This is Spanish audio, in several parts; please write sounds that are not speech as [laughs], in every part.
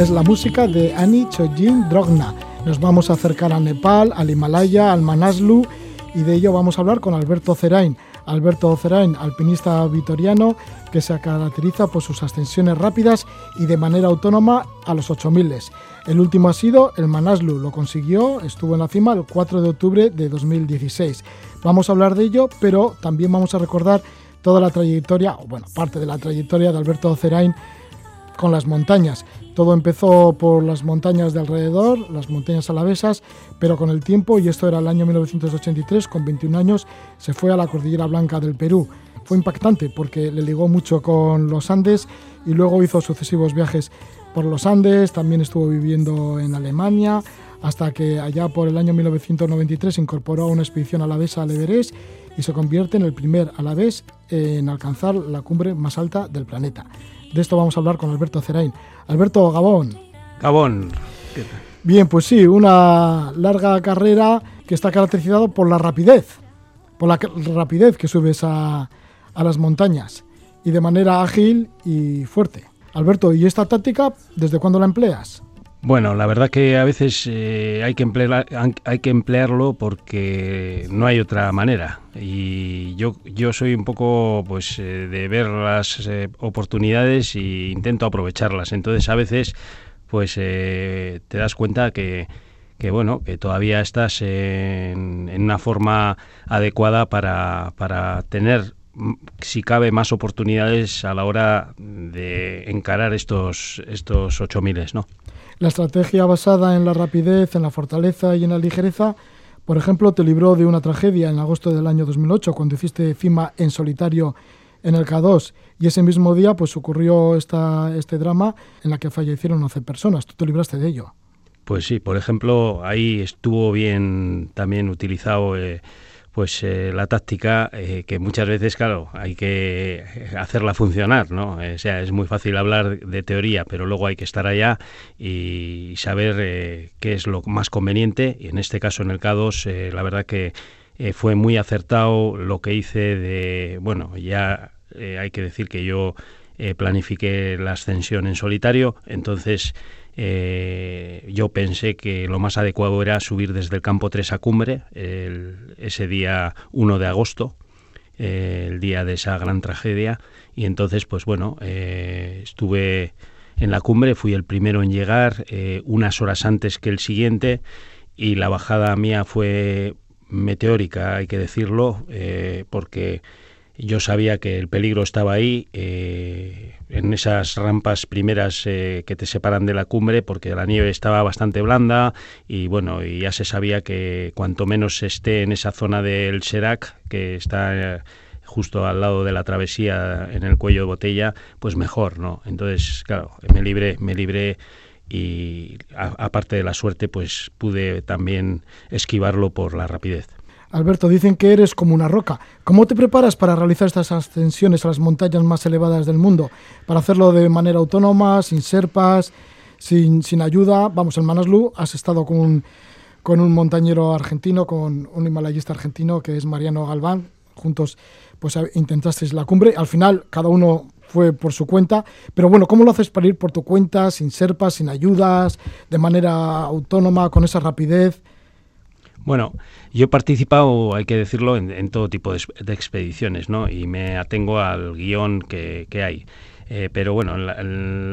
Es la música de Annie Chojin Drogna. Nos vamos a acercar a Nepal, al Himalaya, al Manaslu y de ello vamos a hablar con Alberto Cerain. Alberto Cerain, alpinista vitoriano que se caracteriza por sus ascensiones rápidas y de manera autónoma a los 8000. El último ha sido el Manaslu, lo consiguió, estuvo en la cima el 4 de octubre de 2016. Vamos a hablar de ello, pero también vamos a recordar toda la trayectoria, o bueno, parte de la trayectoria de Alberto Cerain con las montañas. Todo empezó por las montañas de alrededor, las montañas alavesas, pero con el tiempo, y esto era el año 1983, con 21 años, se fue a la Cordillera Blanca del Perú. Fue impactante porque le ligó mucho con los Andes y luego hizo sucesivos viajes por los Andes, también estuvo viviendo en Alemania, hasta que allá por el año 1993 se incorporó una expedición alavesa al Everest y se convierte en el primer alavés en alcanzar la cumbre más alta del planeta. De esto vamos a hablar con Alberto Cerain. Alberto Gabón. Gabón. ¿qué tal? Bien, pues sí, una larga carrera que está caracterizado por la rapidez, por la rapidez que subes a, a las montañas y de manera ágil y fuerte. Alberto, ¿y esta táctica desde cuándo la empleas? Bueno, la verdad que a veces eh, hay, que emplear, hay que emplearlo porque no hay otra manera. Y yo, yo soy un poco pues eh, de ver las eh, oportunidades e intento aprovecharlas. Entonces a veces pues eh, te das cuenta que, que bueno que todavía estás en, en una forma adecuada para, para tener si cabe más oportunidades a la hora de encarar estos estos 8000, ¿no? La estrategia basada en la rapidez, en la fortaleza y en la ligereza, por ejemplo, te libró de una tragedia en agosto del año 2008, cuando hiciste cima en solitario en el K2. Y ese mismo día pues ocurrió esta, este drama en la que fallecieron 11 personas. Tú te libraste de ello. Pues sí, por ejemplo, ahí estuvo bien también utilizado eh, pues eh, la táctica eh, que muchas veces, claro, hay que hacerla funcionar, ¿no? Eh, o sea, es muy fácil hablar de teoría, pero luego hay que estar allá y saber eh, qué es lo más conveniente. Y en este caso, en el K2, eh, la verdad que eh, fue muy acertado lo que hice de, bueno, ya eh, hay que decir que yo eh, planifiqué la ascensión en solitario, entonces eh, yo pensé que lo más adecuado era subir desde el campo 3 a cumbre el- ese día 1 de agosto, eh, el día de esa gran tragedia, y entonces pues bueno, eh, estuve en la cumbre, fui el primero en llegar, unas horas antes que el siguiente, y la bajada mía fue meteórica, hay que decirlo, porque yo sabía que el peligro estaba ahí, en esas rampas primeras eh, que te separan de la cumbre, porque la nieve estaba bastante blanda y bueno, y ya se sabía que cuanto menos esté en esa zona del Serac, que está eh, justo al lado de la travesía en el cuello de botella, pues mejor, ¿no? Entonces, claro, me libré, me libré y aparte de la suerte, pues pude también esquivarlo por la rapidez. Alberto, dicen que eres como una roca. ¿Cómo te preparas para realizar estas ascensiones a las montañas más elevadas del mundo? Para hacerlo de manera autónoma, sin serpas, sin, sin ayuda. Vamos, en Manaslu has estado con un, con un montañero argentino, con un himalayista argentino que es Mariano Galván. Juntos pues intentasteis la cumbre. Al final cada uno fue por su cuenta. Pero bueno, ¿cómo lo haces para ir por tu cuenta, sin serpas, sin ayudas, de manera autónoma, con esa rapidez? Bueno, yo he participado, hay que decirlo, en, todo tipo de, es- de expediciones, ¿no? Y me atengo al guion que, hay. Eh, pero bueno, en, la-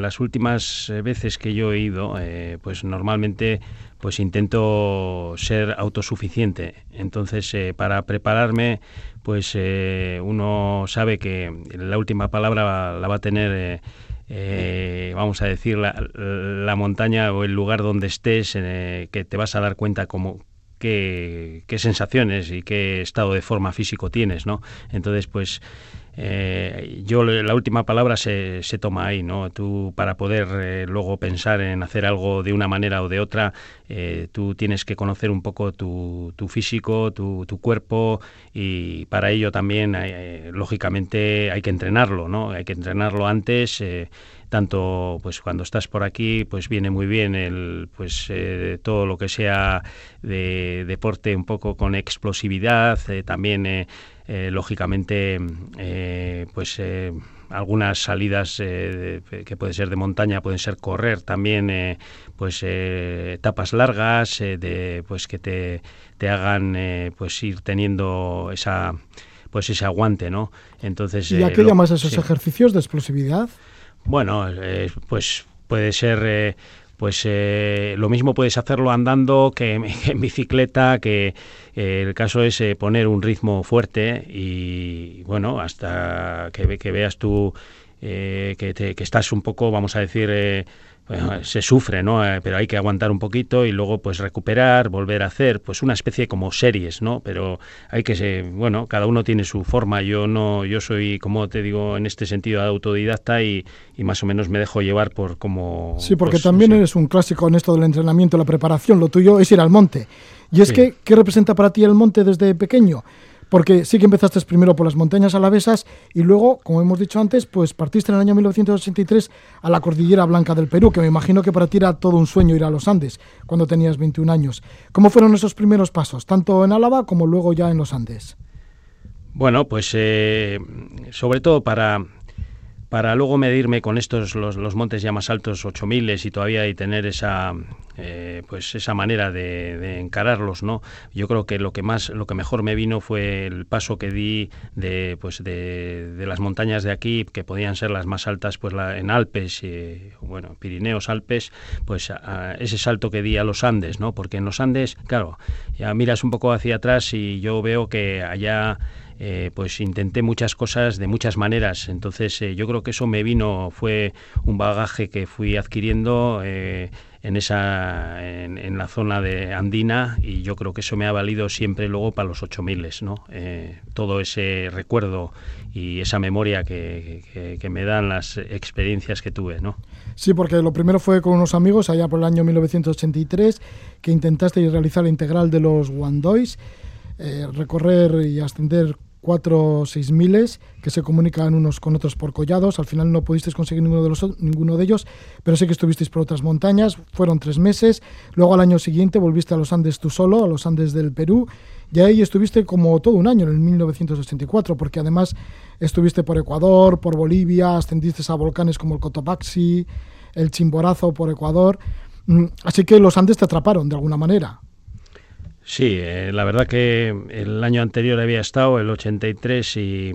las últimas eh, veces que yo he ido, eh, pues normalmente pues intento ser autosuficiente. Entonces, eh, para prepararme, pues eh, uno sabe que la última palabra la va a tener... eh, vamos a decir, la, la montaña o el lugar donde estés, que te vas a dar cuenta como qué, sensaciones y qué estado de forma físico tienes, ¿no? Entonces, pues eh, yo la última palabra se, se, toma ahí, ¿no? Tú para poder eh, luego pensar en hacer algo de una manera o de otra, eh, tú tienes que conocer un poco tu, tu físico, tu, tu, cuerpo y para ello también, lógicamente, hay que entrenarlo, ¿no? Hay que entrenarlo antes tanto pues cuando estás por aquí pues viene muy bien el pues todo lo que sea de deporte un poco con explosividad también lógicamente pues algunas salidas que pueden ser de montaña pueden ser correr también pues etapas largas de pues que te, te hagan pues ir teniendo esa pues ese aguante no entonces y a qué llamas esos ejercicios de explosividad bueno, eh, pues puede ser... Eh, pues eh, lo mismo puedes hacerlo andando que, en [laughs] bicicleta, que el caso es poner un ritmo fuerte y bueno, hasta que, que veas tú que, que, estás un poco, vamos a decir, se sufre, ¿no? Eh, pero hay que aguantar un poquito y luego pues recuperar, volver a hacer, pues una especie como series, ¿no? Pero hay que, bueno, cada uno tiene su forma. Yo no, yo soy, como te digo, en este sentido autodidacta y, y más o menos me dejo llevar por como... Sí, porque pues, también eres un clásico en esto del entrenamiento, la preparación. Lo tuyo es ir al monte. Y es que, ¿qué representa para ti el monte desde pequeño? Porque sí que empezaste primero por las montañas alavesas y luego, como hemos dicho antes, pues partiste en el año 1983 a la Cordillera Blanca del Perú, que me imagino que para ti era todo un sueño ir a los Andes cuando tenías 21 años. ¿Cómo fueron esos primeros pasos, tanto en Álava como luego ya en los Andes? Bueno, pues eh, sobre todo para para luego medirme con estos los, montes ya más altos 8000 y todavía y tener esa eh, pues esa manera de, encararlos no yo creo que lo que más lo que mejor me vino fue el paso que di de pues de, de las montañas de aquí que podían ser las más altas pues la, en Alpes y bueno Pirineos Alpes pues ese salto que di a los Andes no porque en los Andes claro ya miras un poco hacia atrás y yo veo que allá eh, pues intenté muchas cosas de muchas maneras. Entonces eh, yo creo que eso me vino, fue un bagaje que fui adquiriendo eh, en esa en, la zona de andina y yo creo que eso me ha valido siempre luego para los 8000 no todo ese recuerdo y esa memoria que, que, me dan las experiencias que tuve no sí porque lo primero fue con unos amigos allá por el año 1983 que intentaste realizar la integral de los Wandois recorrer y ascender cuatro seis miles que se comunican unos con otros por collados. Al final no pudisteis conseguir ninguno de, los, ninguno de ellos, pero sé que estuvisteis por otras montañas. Fueron tres meses. Luego al año siguiente volviste a los Andes tú solo, a los Andes del Perú. Y ahí estuviste como todo un año, en el 1984, porque además estuviste por Ecuador, por Bolivia, ascendiste a volcanes como el Cotopaxi, el Chimborazo por Ecuador. Mm, así que los Andes te atraparon de alguna manera. Sí, eh, la verdad que el año anterior había estado, el 83, y,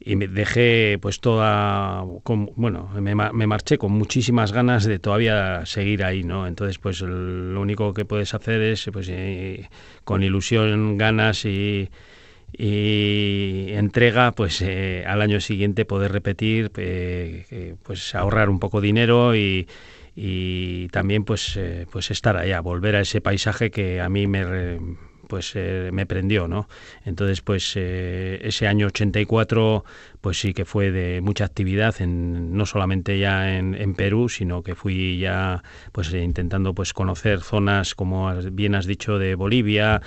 y me dejé pues toda, con, bueno, me, me, marché con muchísimas ganas de todavía seguir ahí, ¿no? Entonces, pues lo único que puedes hacer es, pues eh, con ilusión, ganas y, y entrega, pues eh, al año siguiente poder repetir, pues ahorrar un poco dinero y y también pues eh, pues estar allá volver a ese paisaje que a mí me pues eh, me prendió no entonces pues eh, ese año 84 pues sí que fue de mucha actividad en, no solamente ya en, en, Perú sino que fui ya pues intentando pues conocer zonas como bien has dicho de Bolivia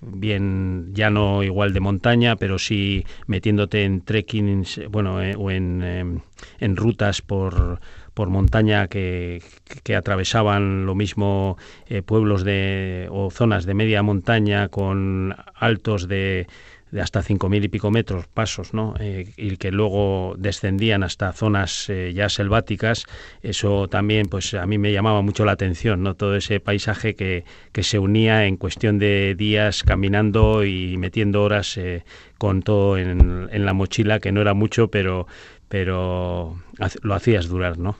bien ya no igual de montaña pero sí metiéndote en trekking bueno o en, en rutas por por montaña que, que atravesaban lo mismo eh, pueblos de, o zonas de media montaña con altos de, de hasta 5.000 y pico metros, pasos, ¿no? Eh, y que luego descendían hasta zonas eh, ya selváticas, eso también pues a mí me llamaba mucho la atención, ¿no? Todo ese paisaje que, que se unía en cuestión de días caminando y metiendo horas con todo en, en, la mochila, que no era mucho, pero, pero lo hacías durar, ¿no?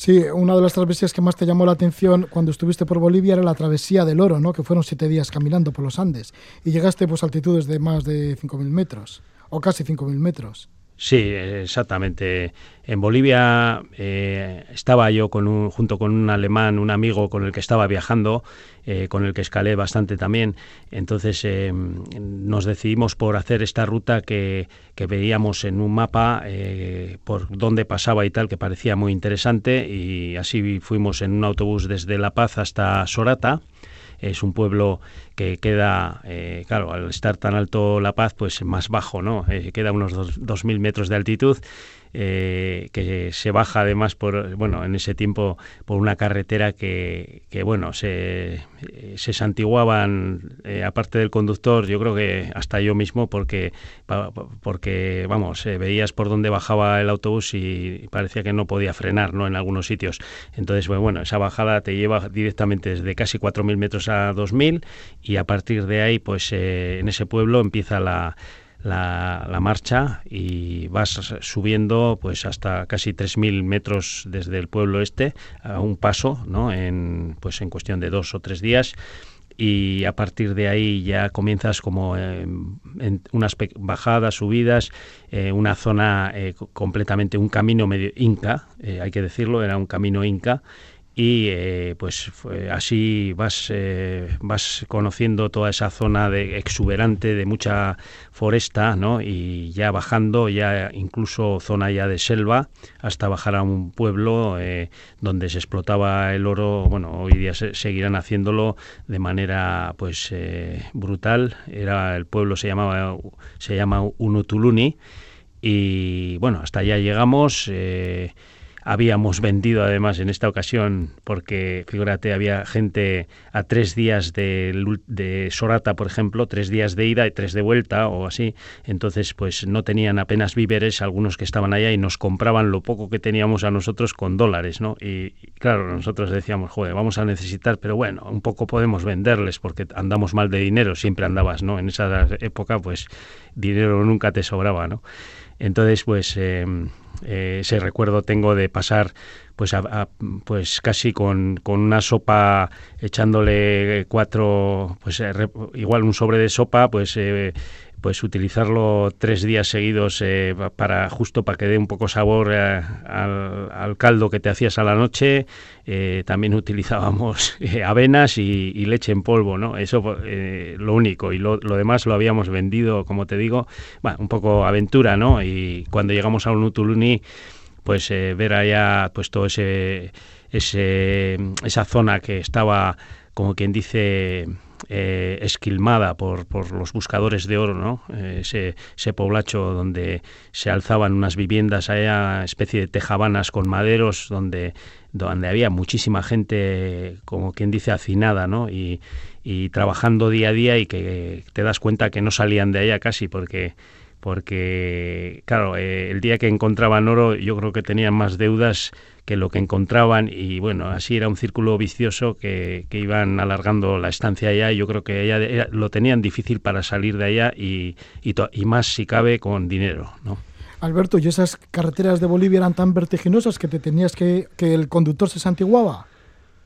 Sí, una de las travesías que más te llamó la atención cuando estuviste por Bolivia era la travesía del Oro, ¿no? que fueron siete días caminando por los Andes y llegaste pues, a altitudes de más de 5.000 metros, o casi 5.000 metros. Sí, exactamente. En Bolivia eh, estaba yo un, junto con un alemán, un amigo con el que estaba viajando, eh, con el que escalé bastante también. Entonces eh, nos decidimos por hacer esta ruta que, que veíamos en un mapa por dónde pasaba y tal, que parecía muy interesante. Y así fuimos en un autobús desde La Paz hasta Sorata es un pueblo que queda, eh, claro, al estar tan alto La Paz, pues más bajo, ¿no? Eh, queda unos 2.000 metros de altitud eh, que se baja además por bueno en ese tiempo por una carretera que, que bueno se, se santiguaban eh, aparte del conductor yo creo que hasta yo mismo porque porque vamos eh, veías por dónde bajaba el autobús y parecía que no podía frenar no en algunos sitios. Entonces pues, bueno esa bajada te lleva directamente desde casi 4.000 metros a 2.000 y a partir de ahí pues en ese pueblo empieza la la, marcha y vas subiendo pues hasta casi 3.000 metros desde el pueblo este a un paso, ¿no? En, pues en cuestión de dos o tres días y a partir de ahí ya comienzas como en, unas bajadas, subidas, eh, una zona eh, completamente, un camino medio inca, eh, hay que decirlo, era un camino inca y eh, pues así vas eh, vas conociendo toda esa zona de exuberante de mucha foresta no y ya bajando ya incluso zona ya de selva hasta bajar a un pueblo eh, donde se explotaba el oro. Bueno hoy día seguirán haciéndolo de manera pues brutal. Era el pueblo se llamaba se llama Unutuluni. Y bueno hasta allá llegamos habíamos vendido además en esta ocasión, porque figúrate, había gente a tres días de, de, Sorata, por ejemplo, tres días de ida y tres de vuelta o así, entonces pues no tenían apenas víveres algunos que estaban allá y nos compraban lo poco que teníamos a nosotros con dólares, ¿no? Y, claro, nosotros decíamos, joder, vamos a necesitar, pero bueno, un poco podemos venderles porque andamos mal de dinero, siempre andabas, ¿no? En esa época pues dinero nunca te sobraba, ¿no? Entonces, pues eh, eh, ese recuerdo tengo de pasar pues, pues casi con, con, una sopa echándole cuatro, pues eh, igual un sobre de sopa, pues pues utilizarlo tres días seguidos eh, para justo para que dé un poco sabor eh, al, caldo que te hacías a la noche. Eh, también [laughs] utilizábamos avenas y, leche en polvo, ¿no? Eso lo único y lo, demás lo habíamos vendido, como te digo, bueno, un poco aventura, ¿no? Y cuando llegamos a Unutuluni, pues ver allá pues todo ese, ese esa zona que estaba como quien dice eh, esquilmada por, por, los buscadores de oro, ¿no? Eh, ese, ese, poblacho donde se alzaban unas viviendas allá, especie de tejabanas con maderos, donde, donde había muchísima gente, como quien dice, hacinada, ¿no? Y trabajando día a día y que te das cuenta que no salían de allá casi porque porque, claro, eh, el día que encontraban oro yo creo que tenían más deudas que lo que encontraban y bueno, así era un círculo vicioso que, que iban alargando la estancia allá y yo creo que ella, lo tenían difícil para salir de allá y, y, y más si cabe con dinero, ¿no? Alberto, ¿y esas carreteras de Bolivia eran tan vertiginosas que te tenías que, que el conductor se santiguaba?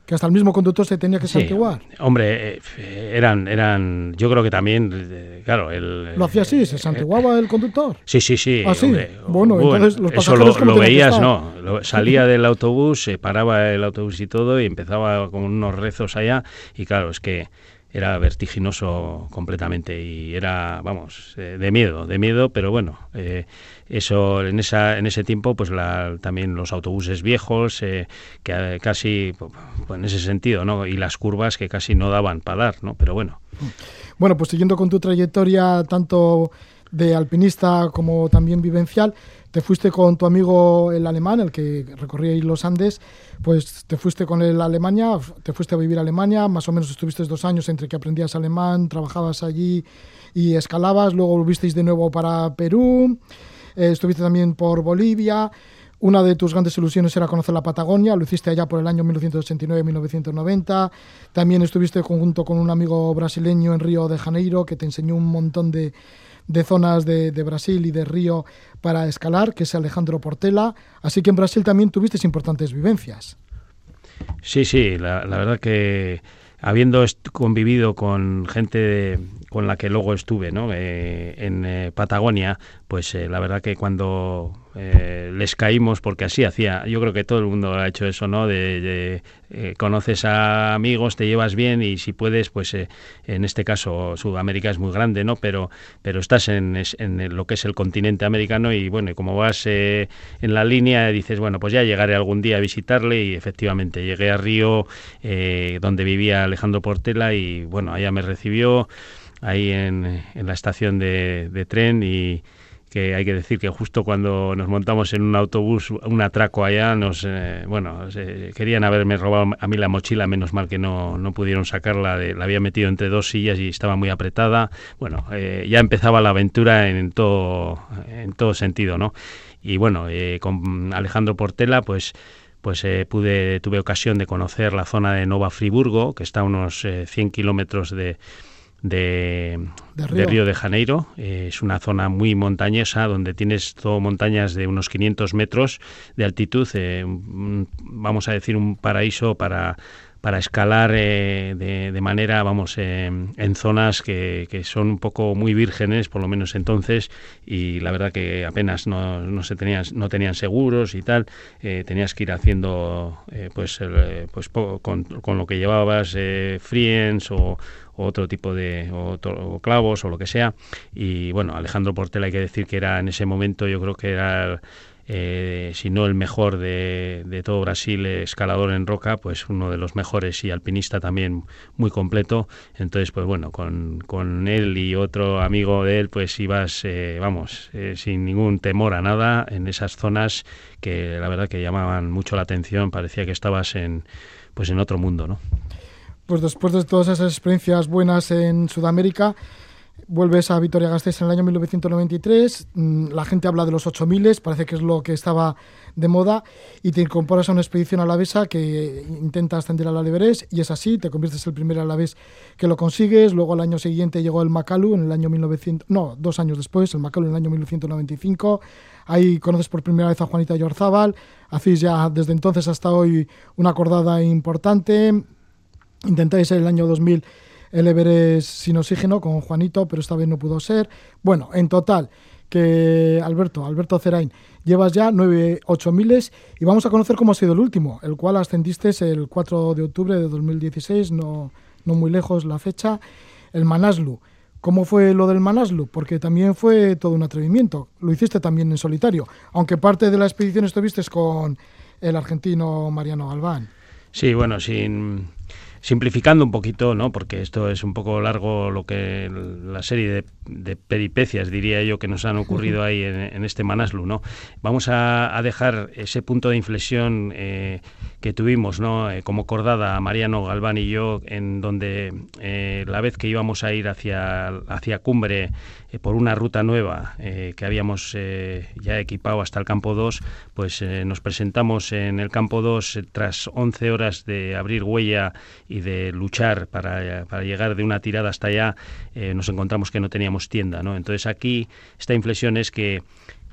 Que hasta el mismo conductor se tenía que santiguar. Hombre, eh, eran, eran, yo creo que también, eh, claro, el... ¿Lo hacía así? ¿Se santiguaba el conductor? Sí, sí, sí. ¿Ah, sí? bueno, entonces los Eso lo, lo veías, ¿no? salía del autobús, se paraba el autobús y todo y empezaba con unos rezos allá y claro, es que era vertiginoso completamente y era, vamos, eh, de miedo, de miedo, pero bueno, eh, eso en esa en ese tiempo, pues la, también los autobuses viejos, eh, que casi, pues, en ese sentido, ¿no? Y las curvas que casi no daban para dar, ¿no? Pero bueno. Bueno, pues siguiendo con tu trayectoria tanto de alpinista como también vivencial, te fuiste con tu amigo el alemán, el que recorría los Andes, pues te fuiste con él a Alemania, te fuiste a vivir a Alemania, más o menos estuviste dos años entre que aprendías alemán, trabajabas allí y escalabas, luego volvisteis de nuevo para Perú, eh, estuviste también por Bolivia, una de tus grandes ilusiones era conocer la Patagonia, lo hiciste allá por el año 1989-1990. También estuviste junto con un amigo brasileño en Río de Janeiro que te enseñó un montón de, de zonas de, de, Brasil y de Río para escalar, que es Alejandro Portela. Así que en Brasil también tuviste importantes vivencias. Sí, sí, la, verdad que habiendo convivido con gente con la que luego estuve ¿no? Eh, en Patagonia, pues la verdad que cuando les caímos, porque así hacía, yo creo que todo el mundo ha hecho eso, ¿no? De, conoces a amigos, te llevas bien y si puedes, pues en este caso Sudamérica es muy grande, ¿no? Pero, pero estás en, en lo que es el continente americano y bueno, y como vas en la línea dices, bueno, pues ya llegaré algún día a visitarle y efectivamente llegué a Río, eh, donde vivía Alejandro Portela y bueno, allá me recibió ahí en, la estación de, tren y que hay que decir que justo cuando nos montamos en un autobús, un atraco allá, nos, eh, bueno, querían haberme robado a mí la mochila, menos mal que no, no pudieron sacarla, la había metido entre dos sillas y estaba muy apretada. Bueno, eh, ya empezaba la aventura en todo, en todo sentido, ¿no? Y bueno, con Alejandro Portela, pues pues eh, pude, tuve ocasión de conocer la zona de Nova Friburgo, que está a unos 100 eh, kilómetros de, de, Río. de, Janeiro. Eh, es una zona muy montañosa donde tienes todo montañas de unos 500 metros de altitud. vamos a decir un paraíso para para escalar eh, de, manera, vamos, eh, en zonas que, que, son un poco muy vírgenes, por lo menos entonces, y la verdad que apenas no, no se tenían, no tenían seguros y tal, eh, tenías que ir haciendo, pues, pues con, con, lo que llevabas, friends o, otro tipo de o, clavos o lo que sea, y bueno, Alejandro Portela hay que decir que era en ese momento, yo creo que era eh, si no el mejor de, de, todo Brasil, escalador en roca, pues uno de los mejores y alpinista también muy completo. Entonces, pues bueno, con, con él y otro amigo de él, pues ibas, eh, vamos, eh, sin ningún temor a nada en esas zonas que la verdad que llamaban mucho la atención, parecía que estabas en, pues en otro mundo, ¿no? Pues después de todas esas experiencias buenas en Sudamérica, Vuelves a Vitoria Gasteiz en el año 1993, mm, la gente habla de los 8000, parece que es lo que estaba de moda, y te incorporas a una expedición alavesa que intenta ascender al Everest, y es así, te conviertes el primer alavés que lo consigues, luego al año siguiente llegó el Macalu en el año 1900, no, dos años después, el Macalu en el año 1995, ahí conoces por primera vez a Juanita Yorzábal, hacéis ya desde entonces hasta hoy una acordada importante, intentáis en el año 2000 el Everest sin oxígeno con Juanito, pero esta vez no pudo ser. Bueno, en total, que Alberto, Alberto Cerain, llevas ya 9, 8 miles y vamos a conocer cómo ha sido el último, el cual ascendiste el 4 de octubre de 2016, no, no muy lejos la fecha, el Manaslu. ¿Cómo fue lo del Manaslu? Porque también fue todo un atrevimiento. Lo hiciste también en solitario, aunque parte de la expedición estuviste con el argentino Mariano Galván. Sí, bueno, sin simplificando un poquito, ¿no? Porque esto es un poco largo lo que la serie de, peripecias, diría yo, que nos han ocurrido [laughs] ahí en, este Manaslu, ¿no? Vamos a, dejar ese punto de inflexión eh, que tuvimos, ¿no? Eh, como cordada Mariano Galván y yo, en donde eh, la vez que íbamos a ir hacia, hacia Cumbre por una ruta nueva que habíamos ya equipado hasta el campo 2, pues nos presentamos en el campo 2 tras 11 horas de abrir huella y de luchar para, para llegar de una tirada hasta allá, eh, nos encontramos que no teníamos tienda. ¿no? Entonces aquí esta inflexión es que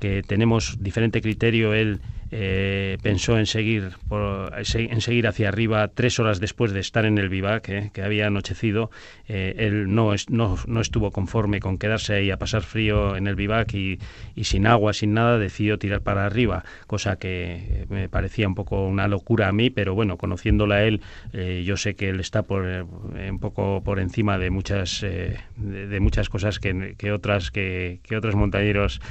que tenemos diferente criterio. Él eh, pensó en seguir, en seguir hacia arriba tres horas después de estar en el vivac, eh, que había anochecido. Eh, él no, no, no, estuvo conforme con quedarse ahí a pasar frío en el vivac y, y, sin agua, sin nada, decidió tirar para arriba, cosa que me parecía un poco una locura a mí, pero bueno, conociéndola a él, yo sé que él está por, un poco por encima de muchas, de, muchas cosas que, que otras que, que otros montañeros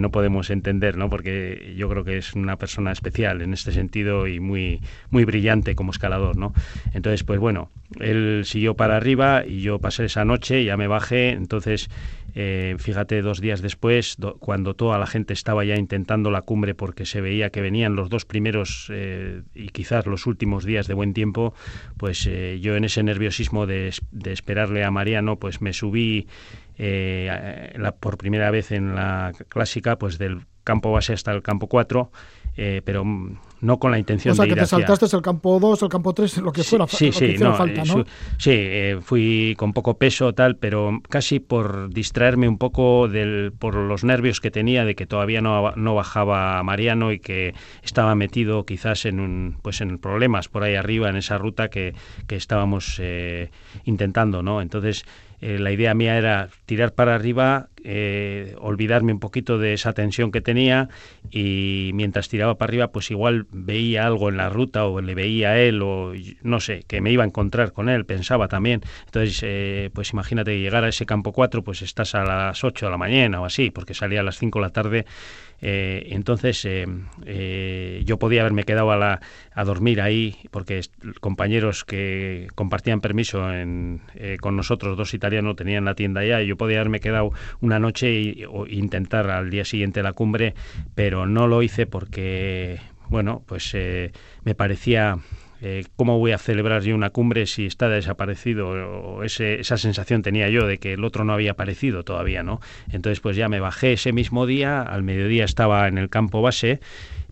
no podemos entender, ¿no? Porque yo creo que es una persona especial en este sentido y muy, muy brillante como escalador, ¿no? Entonces, pues bueno, él siguió para arriba y yo pasé esa noche, ya me bajé, entonces eh, fíjate, dos días después, cuando toda la gente estaba ya intentando la cumbre porque se veía que venían los dos primeros eh, y quizás los últimos días de buen tiempo, pues eh, yo en ese nerviosismo de, esperarle a Mariano, pues me subí eh, la, por primera vez en la clásica, pues del campo base hasta el campo 4, eh, pero no con la intención o sea, de que ir te hacia- saltaste el campo 2, el campo 3, lo que fuera, Sí, lo que sí, hiciera no, falta, eh, sí, eh, fui con poco peso tal, pero casi por distraerme un poco del, por los nervios que tenía de que todavía no, no bajaba Mariano y que estaba metido quizás en un, pues en problemas por ahí arriba en esa ruta que, que estábamos eh, intentando, ¿no? Entonces eh, la idea mía era tirar para arriba, eh, olvidarme un poquito de esa tensión que tenía y mientras tiraba para arriba pues igual veía algo en la ruta o le veía a él o no sé, que me iba a encontrar con él, pensaba también. Entonces, eh, pues imagínate llegar a ese campo 4, pues estás a las 8 de la mañana o así, porque salía a las 5 de la tarde. Eh, entonces eh, eh, yo podía haberme quedado a, la, a dormir ahí porque compañeros que compartían permiso en, eh, con nosotros, dos italianos, tenían la tienda allá y yo podía haberme quedado una noche y, o intentar al día siguiente la cumbre, pero no lo hice porque, bueno, pues me parecía eh, ¿cómo voy a celebrar yo una cumbre si está desaparecido? Ese, esa sensación tenía yo de que el otro no había aparecido todavía, ¿no? Entonces, pues ya me bajé ese mismo día, al mediodía estaba en el campo base,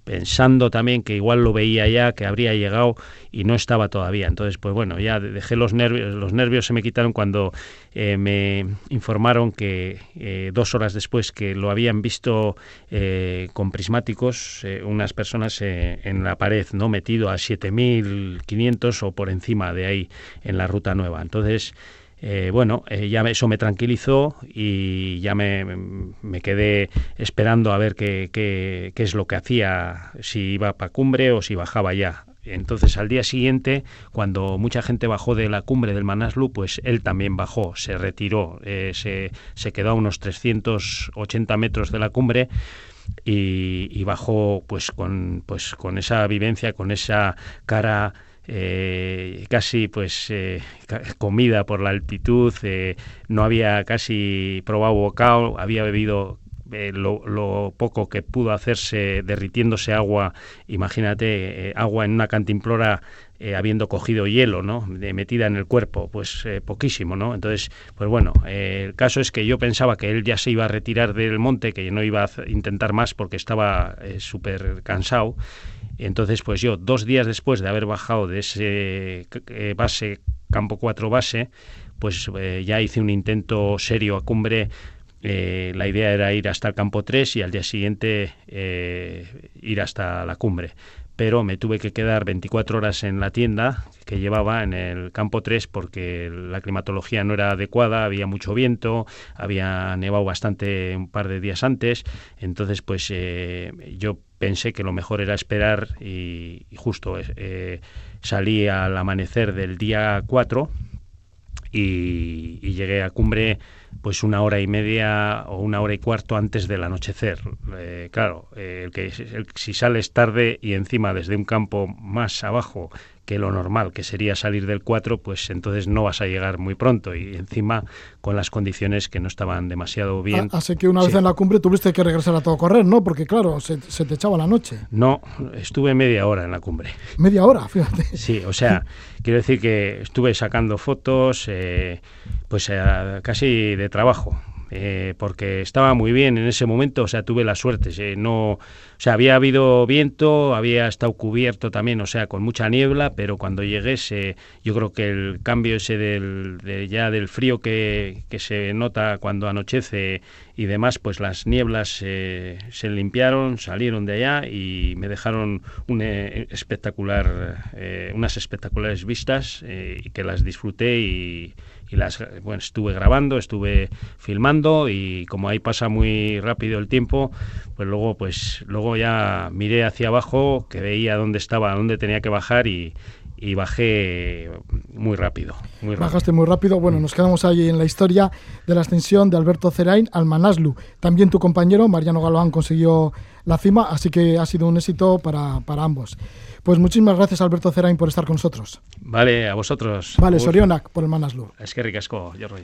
pensando también que igual lo veía ya, que habría llegado y no estaba todavía. Entonces, pues bueno, ya dejé los nervios, los nervios se me quitaron cuando eh, me informaron que eh, dos horas después que lo habían visto eh, con prismáticos unas personas en la pared, no metido a 7.500 o por encima de ahí en la ruta nueva. Entonces, eh, bueno, eh, ya eso me tranquilizó y ya me, me quedé esperando a ver qué, qué, qué es lo que hacía, si iba para cumbre o si bajaba ya. Entonces al día siguiente, cuando mucha gente bajó de la cumbre del Manaslu, pues él también bajó, se retiró, eh, se, se quedó a unos 380 metros de la cumbre y, y bajó pues con, pues con esa vivencia, con esa cara eh, casi pues eh, comida por la altitud, eh, no había casi probado bocado, había bebido lo, poco que pudo hacerse derritiéndose agua, imagínate, agua en una cantimplora habiendo cogido hielo, ¿no? De, metida en el cuerpo, pues poquísimo, ¿no? Entonces, pues bueno, el caso es que yo pensaba que él ya se iba a retirar del monte, que no iba a intentar más porque estaba súper cansado. Entonces, pues yo, dos días después de haber bajado de ese eh, base, campo 4 base, pues eh, ya hice un intento serio a cumbre. Eh, la idea era ir hasta el campo 3 y al día siguiente ir hasta la cumbre. Pero me tuve que quedar 24 horas en la tienda que llevaba en el campo 3 porque la climatología no era adecuada, había mucho viento, había nevado bastante un par de días antes. Entonces, pues yo pensé que lo mejor era esperar y, y justo eh, salí al amanecer del día 4 y, llegué a cumbre pues una hora y media o una hora y cuarto antes del anochecer. Eh, claro, eh, el que si sales tarde y encima desde un campo más abajo que lo normal, que sería salir del 4, pues entonces no vas a llegar muy pronto y encima con las condiciones que no estaban demasiado bien. Así que una vez Sí. en la cumbre tuviste que regresar a todo correr, ¿no? Porque claro, se, se te echaba la noche. No, estuve media hora en la cumbre. Media hora, fíjate. Sí, o sea, [laughs] quiero decir que estuve sacando fotos, eh, pues eh, casi de trabajo. Eh, porque estaba muy bien en ese momento, o sea, tuve la suerte, eh, no, o sea, había habido viento, había estado cubierto también, o sea, con mucha niebla, pero cuando llegué, se, yo creo que el cambio ese del, de ya del frío que, que se nota cuando anochece y demás, pues las nieblas eh, se limpiaron, salieron de allá y me dejaron un eh, espectacular, eh, unas espectaculares vistas eh, y que las disfruté y, y las bueno, estuve grabando, estuve filmando y como ahí pasa muy rápido el tiempo, pues luego pues luego ya miré hacia abajo, que veía dónde estaba, dónde tenía que bajar y, y bajé muy rápido, muy rápido. Bajaste muy rápido. Bueno, nos quedamos ahí en la historia de la ascensión de Alberto Cerain al Manaslu. También tu compañero, Mariano Galván, consiguió la cima, así que ha sido un éxito para, para ambos. Pues muchísimas gracias, Alberto Cerain, por estar con nosotros. Vale, a vosotros. Vale, Sorionak, por el Manaslu. Es que ricasco, yo rollo.